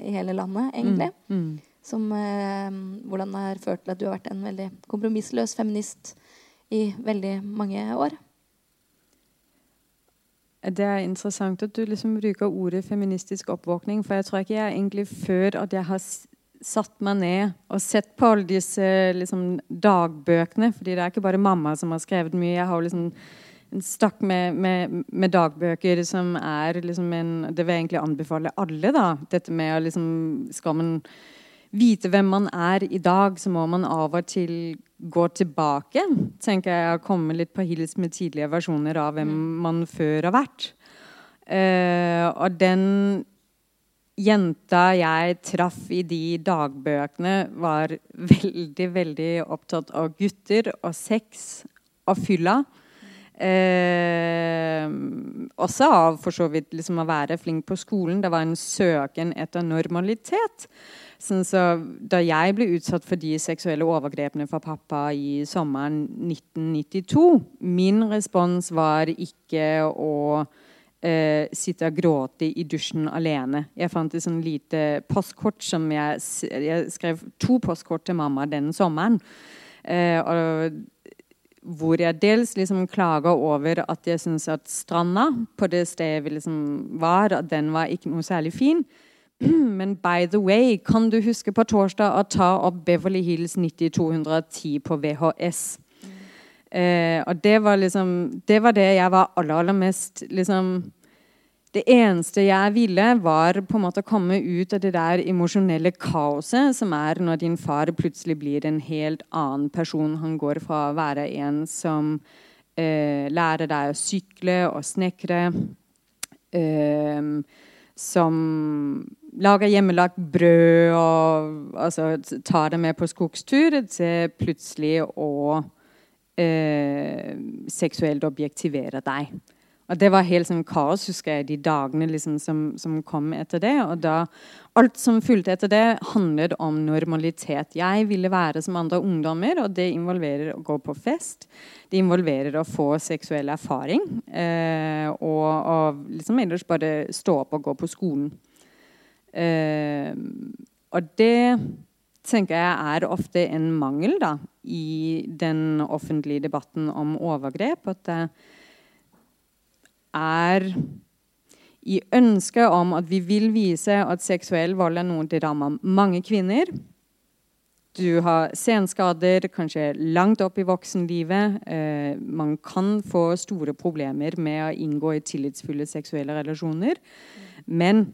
i, hele landet, egentlig. Mm. Mm. Som, uh, hvordan har ført til at du har vært en veldig kompromissløs feminist i veldig mange år. Det er interessant at du liksom bruker ordet feministisk oppvåkning, for jeg tror ikke jeg egentlig før at jeg har satt meg ned og sett på alle disse liksom, dagbøkene. fordi det er ikke bare mamma som har skrevet mye. Jeg har liksom en stakk med, med, med, dagbøker som er liksom en Det vil jeg egentlig anbefale alle. da, Dette med å liksom Skal man vite hvem man er i dag, så må man av og til gå tilbake. tenker jeg å komme litt på hils med tidlige versjoner av hvem mm. man før har vært. Uh, og den jenta jeg traff i de dagbøkene, var veldig, veldig opptatt av gutter og sex og fylla. Eh, også av for så vidt liksom å være flink på skolen. Det var en søken etter normalitet. Sånn så da jeg ble utsatt for de seksuelle overgrepene fra pappa i sommeren 1992 Min respons var ikke å eh, sitte og gråte i dusjen alene. Jeg fant et sånn lite postkort som jeg, jeg skrev to postkort til mamma denne sommeren. Eh, og, hvor jeg dels liksom klager over at jeg syns at stranda på det stedet vi liksom var, at den var ikke noe særlig fin. Men by the way, kan du huske på torsdag å ta opp Beverly Hills 9210 på VHS? Eh, og det var liksom Det var det jeg var aller, aller mest liksom Det eneste jeg ville, var på en måte å komme ut av det der emosjonelle kaoset som er når din far plutselig blir en helt annen person. Han går fra å være en som eh, lærer deg å sykle og snekre. Eh, som lager hjemmelagt brød og altså, tar det med på skogstur, til plutselig å eh, seksuelt objektivere deg. Og Det var helt sånn kaos, husker jeg, de dagene liksom, som, som, kom etter det. Og da, Alt som fulgte etter det, handlet om normalitet. Jeg ville være som andre ungdommer, og det involverer å gå på fest. Det involverer å få seksuell erfaring. Eh, og, og, liksom ellers bare stå opp og gå på skolen. Eh, og det tenker jeg er ofte en mangel da, i den offentlige debatten om overgrep. At det er i ønsket om at vi vil vise at seksuell vold er noe som rammer mange kvinner. Du har senskader kanskje langt opp i voksenlivet. Eh, man kan få store problemer med å inngå i tillitsfulle seksuelle relasjoner. Men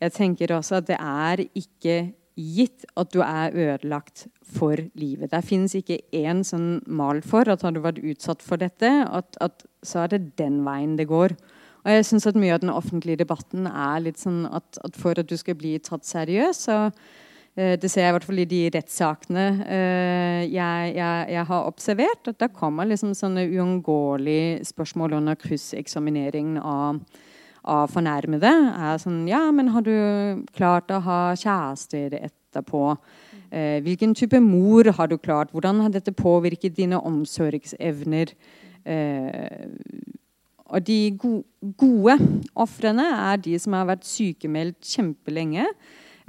jeg tenker også at det er ikke gitt at du er ødelagt for livet. Det fins ikke én sånn mal for at har du vært utsatt for dette, at, at, så er det den veien det går. Og jeg synes at Mye av den offentlige debatten er litt sånn at, at for at du skal bli tatt seriøst, så eh, det ser jeg i hvert fall i de rettssakene eh, jeg, jeg, jeg, har observert. at Da kommer liksom sånne uunngåelige spørsmål under krysseksamineringen av av fornærmede er sånn Ja, men har du klart å ha kjærester etterpå? Eh, hvilken type mor har du klart? Hvordan har dette påvirket dine omsorgsevner? Eh, og de go gode ofrene er de som har vært sykemeldt kjempelenge.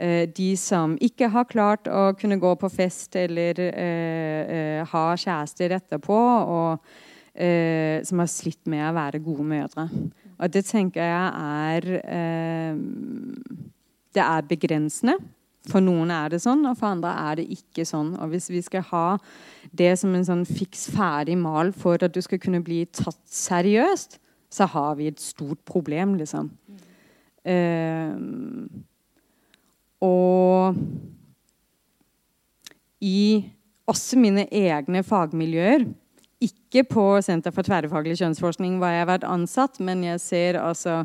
Eh, de som ikke har klart å kunne gå på fest eller eh, eh, ha kjærester etterpå. og eh, som har slitt med å være gode mødre. Og det tenker jeg er eh, Det er begrensende. For noen er det sånn, og for andre er det ikke sånn. Og hvis vi skal ha det som en sånn fiks ferdig mal for at du skal kunne bli tatt seriøst, så har vi et stort problem, liksom. Eh, og i også mine egne fagmiljøer ikke på Senter for tverrfaglig kjønnsforskning hvor jeg har vært ansatt, men jeg ser altså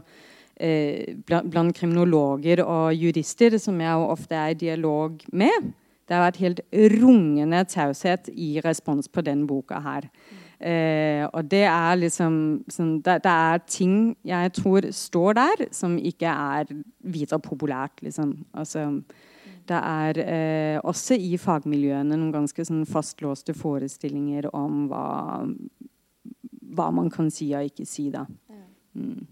eh, blant kriminologer og jurister, som jeg ofte er i dialog med. Det har vært helt rungende taushet i respons på denne boka her. Eh, og det er liksom sånn, det, det, er ting jeg tror står der, som ikke er videre populært, liksom. Altså, det er eh, også i fagmiljøene noen ganske sånn, fastlåste forestillinger om hva, hva, man kan si og ikke si. da. Mm.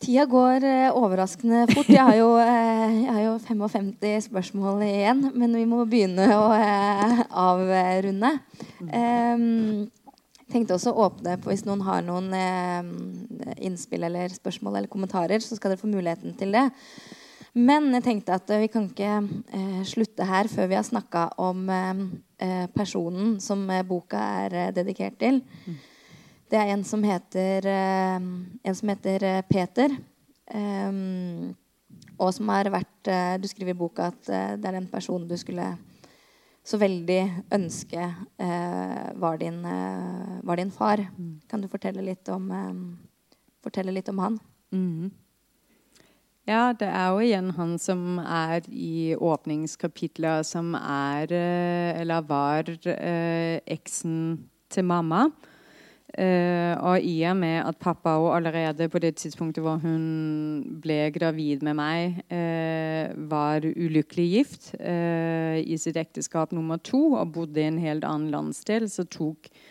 Tida går eh, overraskende fort. Jeg har, jo, eh, jeg har, jo, 55 spørsmål igjen, men vi må begynne å eh, avrunde. Jeg tenkte også å åpne på hvis noen har noen innspill eller spørsmål eller kommentarer, så skal dere få muligheten til det. Men jeg tenkte at vi kan ikke eh, slutte her før vi har snakka om eh, eh personen som eh, boka er eh, dedikert til. Mm. Det er en som heter, eh, en som heter Peter. og som har vært Du skriver i boka at det er den personen du skulle så veldig ønske var din, var, din, far. Mm. Kan du fortelle litt om, fortelle litt om han? Mm. Ja, det er jo igjen han som er i åpningskapitlet, som er eh, Eller var eh, eksen til mamma. Uh, og i og med at pappa og allerede på det tidspunktet hvor hun ble gravid med meg, var ulykkelig gift i sitt ekteskap nummer to og bodde i en helt annen landsdel, så tok Eh,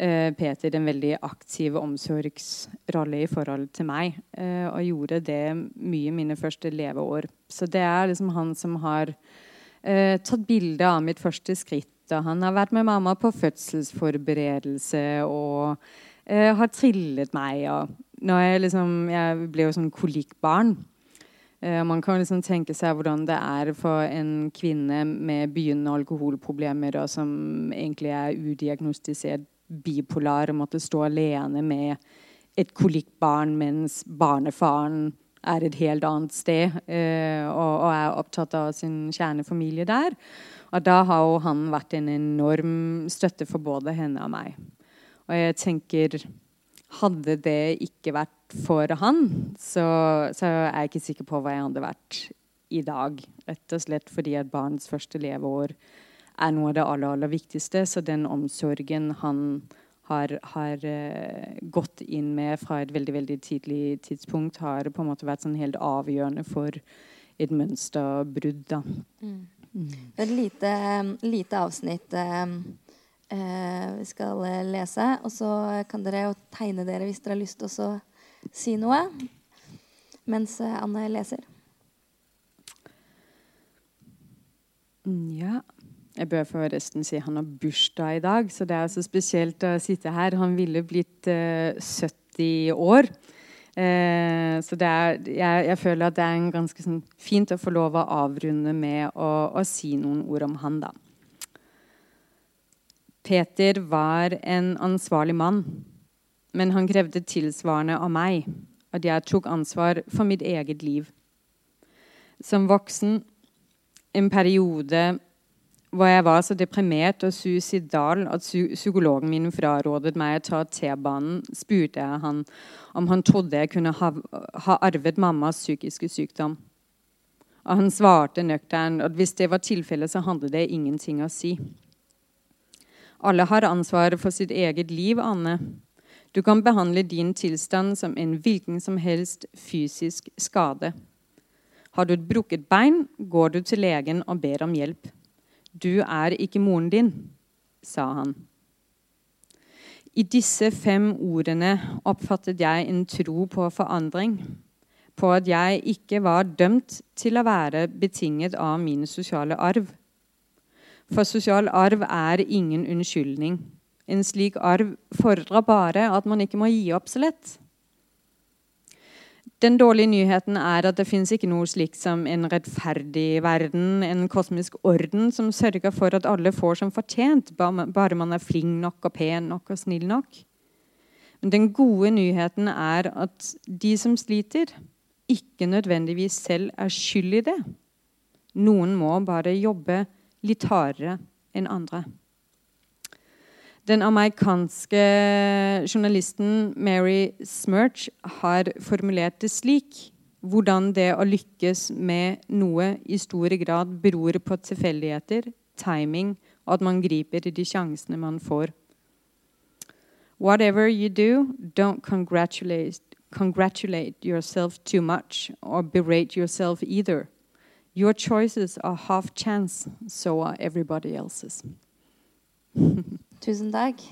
Peter en veldig aktiv omsorgsrolle i forhold til meg. Eh, og gjorde det mye i mine første leveår. Så det er liksom han som har eh, tatt bilde av mitt første skritt. Og han har vært med mamma på fødselsforberedelse og har trillet meg. Og jeg, liksom, jeg ble jo sånn kolikkbarn. Man kan liksom tenke seg hvordan det er for en kvinne med begynnende alkoholproblemer og som egentlig er udiagnostisert bipolar og måtte stå alene med et kolikkbarn mens barnefaren er et helt annet sted eh, og, og, er opptatt av sin kjernefamilie der. Og da har jo han vært en enorm støtte for både henne og meg. Og jeg tenker Hadde det ikke vært for han, så, så er jeg ikke sikker på hva jeg hadde vært i dag. Rett og slett fordi at barns første leveår er noe av det aller, aller viktigste. Så den omsorgen han har, har uh, gått inn med fra et veldig veldig tidlig tidspunkt, har på en måte vært sånn helt avgjørende for et mønsterbrudd. Da. Mm. Mm. Et lite, lite avsnitt uh, uh, vi skal lese. Og så kan dere jo tegne dere hvis dere har lyst til å si noe mens Anne leser. Mm, ja. Jeg bør forresten si han har bursdag i dag, så det er så spesielt å sitte her. Han ville blitt eh, 70 år. Eh, så er, jeg, jeg, føler at det er ganske sånn, fint å få lov å avrunde med å, å si noen ord om han, da. Peter var en ansvarlig mann, men han krevde tilsvarende av meg. At jeg tok ansvar for mitt eget liv. Som voksen en periode hvor jeg var så deprimert og suicidal at psykologen min frarådet meg å ta T-banen, spurte jeg han om han trodde jeg kunne ha, ha arvet mammas psykiske sykdom. Og han svarte nøktern at hvis det var tilfellet, så handlet det ingenting å si. Alle har ansvaret for sitt eget liv, Anne. Du kan behandle din tilstand som en hvilken som helst fysisk skade. Har du et brukket bein, går du til legen og ber om hjelp. 'Du er ikke moren din', sa han. I disse fem ordene oppfattet jeg en tro på forandring. På at jeg ikke var dømt til å være betinget av min sosiale arv. For sosial arv er ingen unnskyldning. En slik arv fordrer bare at man ikke må gi opp så lett. Den dårlige nyheten er at det fins ikke noe slikt som en rettferdig verden, en kosmisk orden, som sørger for at alle får som fortjent, bare man er flink nok og pen nok og snill nok. Men den gode nyheten er at de som sliter, ikke nødvendigvis selv er skyld i det. Noen må bare jobbe litt hardere enn andre. Den amerikanske journalisten Mary Smirch har formulert det slik hvordan det å lykkes med noe i stor grad beror på tilfeldigheter, timing, og at man griper de sjansene man får. Whatever you do, don't congratulate, congratulate yourself too much or berate yourself either. Your choices are half chance, so are everybody else's. Tusen takk.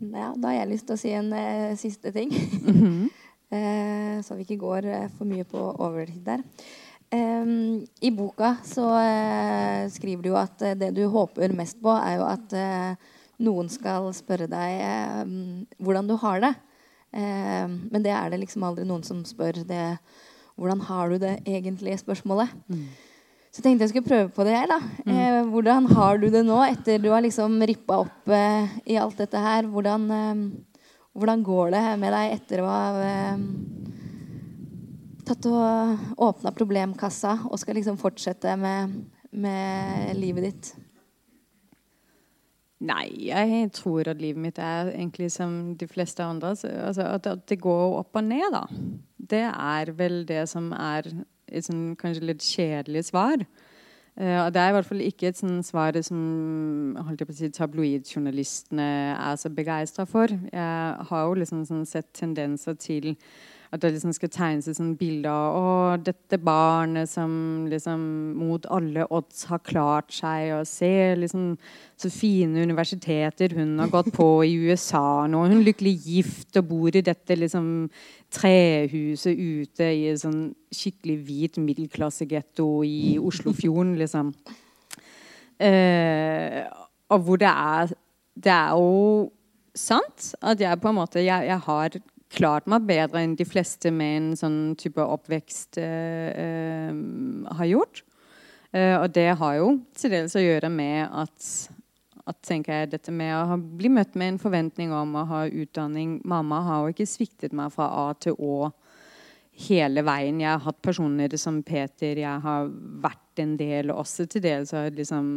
Ja, da har jeg lyst til å si en eh, siste ting. Mm -hmm. eh, så vi ikke går eh, for mye på overtid der. I boka så eh, skriver du jo at eh, det du håper mest på, er jo at eh, noen skal spørre deg hvordan du har det. men det er det liksom aldri noen som spør det 'hvordan har du det egentlig?' spørsmålet. Mm. Så jeg tenkte jeg skulle prøve på det, jeg. da. Mm. Eh, hvordan har du det nå etter du har liksom rippa opp eh, i alt dette her? Hvordan, eh, hvordan, går det med deg etter å ha eh, tatt og åpna problemkassa og skal liksom fortsette med, med livet ditt? Nei, jeg tror at livet mitt er egentlig som de fleste andre. Altså, at det går opp og ned, da. Det er vel det som er et sånn, kanskje litt kjedelig svar. Uh, det er i hvert fall ikke et sånn svar som si, tabloidjournalistene er så begeistra for. Jeg har jo liksom sånn sett tendenser til at det liksom skal tegnes et sånt bilde av å, dette barnet som liksom mot alle odds har klart seg, og se liksom så fine universiteter hun har gått på i USA nå. Hun er lykkelig gift og bor i dette liksom trehuset ute i en sånn skikkelig hvit middelklassegetto i Oslofjorden, liksom. Eh, og hvor det er Det er jo sant at jeg på en måte jeg, jeg har klart meg bedre enn de fleste med en sånn type oppvekst eh, har gjort. Eh, og det har jo til dels å gjøre med at, at tenker jeg, dette med å bli møtt med en forventning om å ha utdanning Mamma har jo ikke sviktet meg fra A til Å hele veien. Jeg har hatt personer som Peter, jeg har vært en del, også til dels har liksom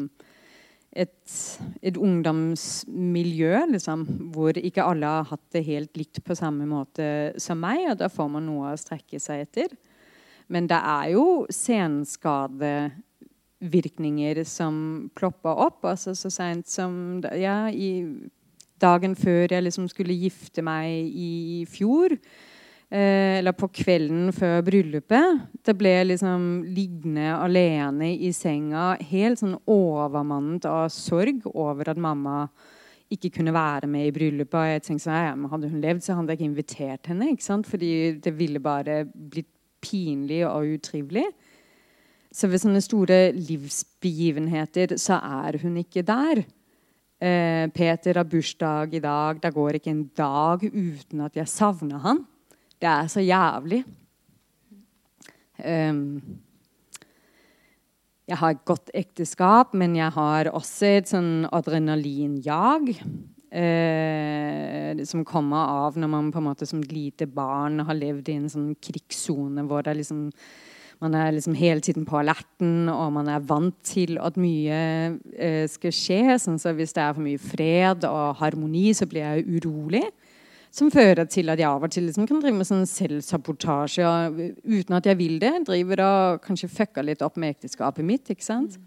et, et ungdomsmiljø liksom, hvor ikke alle har hatt det helt likt på samme måte som meg. Og da får man noe å strekke seg etter. Men det er jo senskadevirkninger som plopper opp. altså Så seint som ja, i dagen før jeg liksom skulle gifte meg i fjor Eh, eller på kvelden før bryllupet. Det ble liksom liggende alene i senga, helt sånn overmannet av sorg over at mamma ikke kunne være med i bryllupet. Og jeg tenkte sånn, ja, men Hadde hun levd, så hadde jeg ikke invitert henne. ikke sant? Fordi det ville bare blitt pinlig og utrivelig. Så ved sånne store livsbegivenheter så er hun ikke der. Eh, Peter har bursdag i dag. Det går ikke en dag uten at jeg savner han. Det er så jævlig. Um, jeg har et godt ekteskap, men jeg har også et sånn adrenalinjag. Eh, som kommer av når man på en måte som lite barn har levd i en sånn krigssone hvor liksom, man er liksom hele tiden på alerten, og man er vant til at mye eh, skal skje. Sånn så hvis det er for mye fred og harmoni, så blir jeg urolig. Som fører til at jeg av og til liksom kan drive med sånn selvsabotasje uten at jeg vil det. Driver og kanskje fucker litt opp med ekteskapet mitt. ikke sant?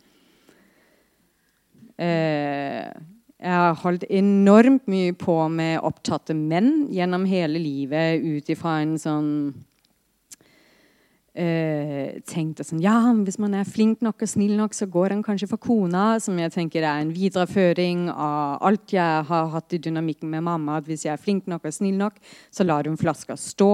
Eh, jeg har holdt enormt mye på med opptatte menn gjennom hele livet ut ifra en sånn eh, tenkte sånn Ja, hvis man er flink nok og snill nok, så går han kanskje for kona. Som jeg tenker er en videreføring av alt jeg har hatt i dynamikken med mamma. At hvis jeg er flink nok og snill nok, så lar hun flaska stå.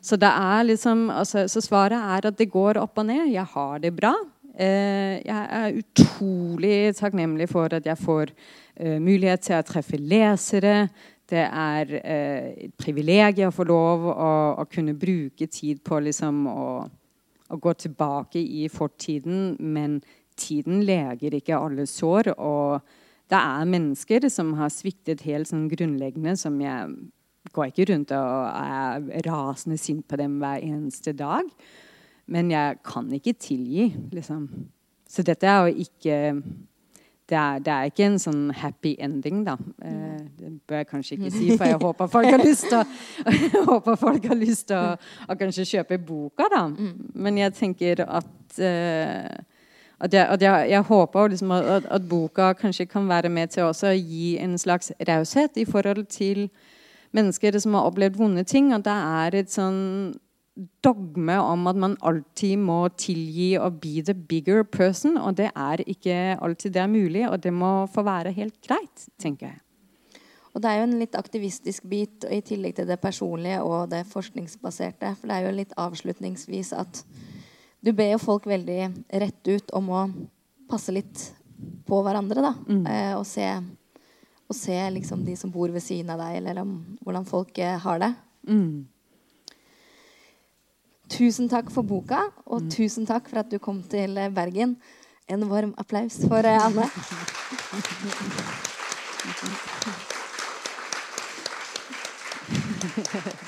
Så, liksom, altså, så svaret er at det går opp og ned. Jeg har det bra. Eh, jeg er utrolig takknemlig for at jeg får eh, mulighet til å treffe lesere Det er eh, et privilegium å få lov å, å, kunne bruke tid på liksom å, å gå tilbake i fortiden, men tiden leger ikke alle sår. Og det er mennesker som har sviktet helt sånn grunnleggende, som jeg går ikke rundt og er rasende sint på dem hver eneste dag. Men jeg kan ikke tilgi, liksom. Så dette er jo ikke det er, det er, ikke en sånn happy ending, da. Eh, det bør jeg kanskje ikke si, for jeg håper folk har lyst til å, håper folk har lyst til å, å kanskje kjøpe boka, da. Mm. Men jeg tenker at eh, at jeg, at jeg, jeg håper liksom at, at, boka kanskje kan være med til å gi en slags raushet i forhold til mennesker som har opplevd vonde ting. At det er et sånn dogme om at man alltid må tilgi og be the bigger person. Og det er ikke alltid det er mulig, og det må få være helt greit, tenker jeg. Og det er jo en litt aktivistisk bit i tillegg til det personlige og det forskningsbaserte. For det er jo litt avslutningsvis at du ber jo folk veldig rett ut om å passe litt på hverandre, da. Mm. Eh, og se, og se liksom de som bor ved siden av deg, eller om hvordan folk eh, har det. Mm. Tusen takk for boka, og mm. tusen takk for at du kom til Bergen. En varm applaus for eh, Anne.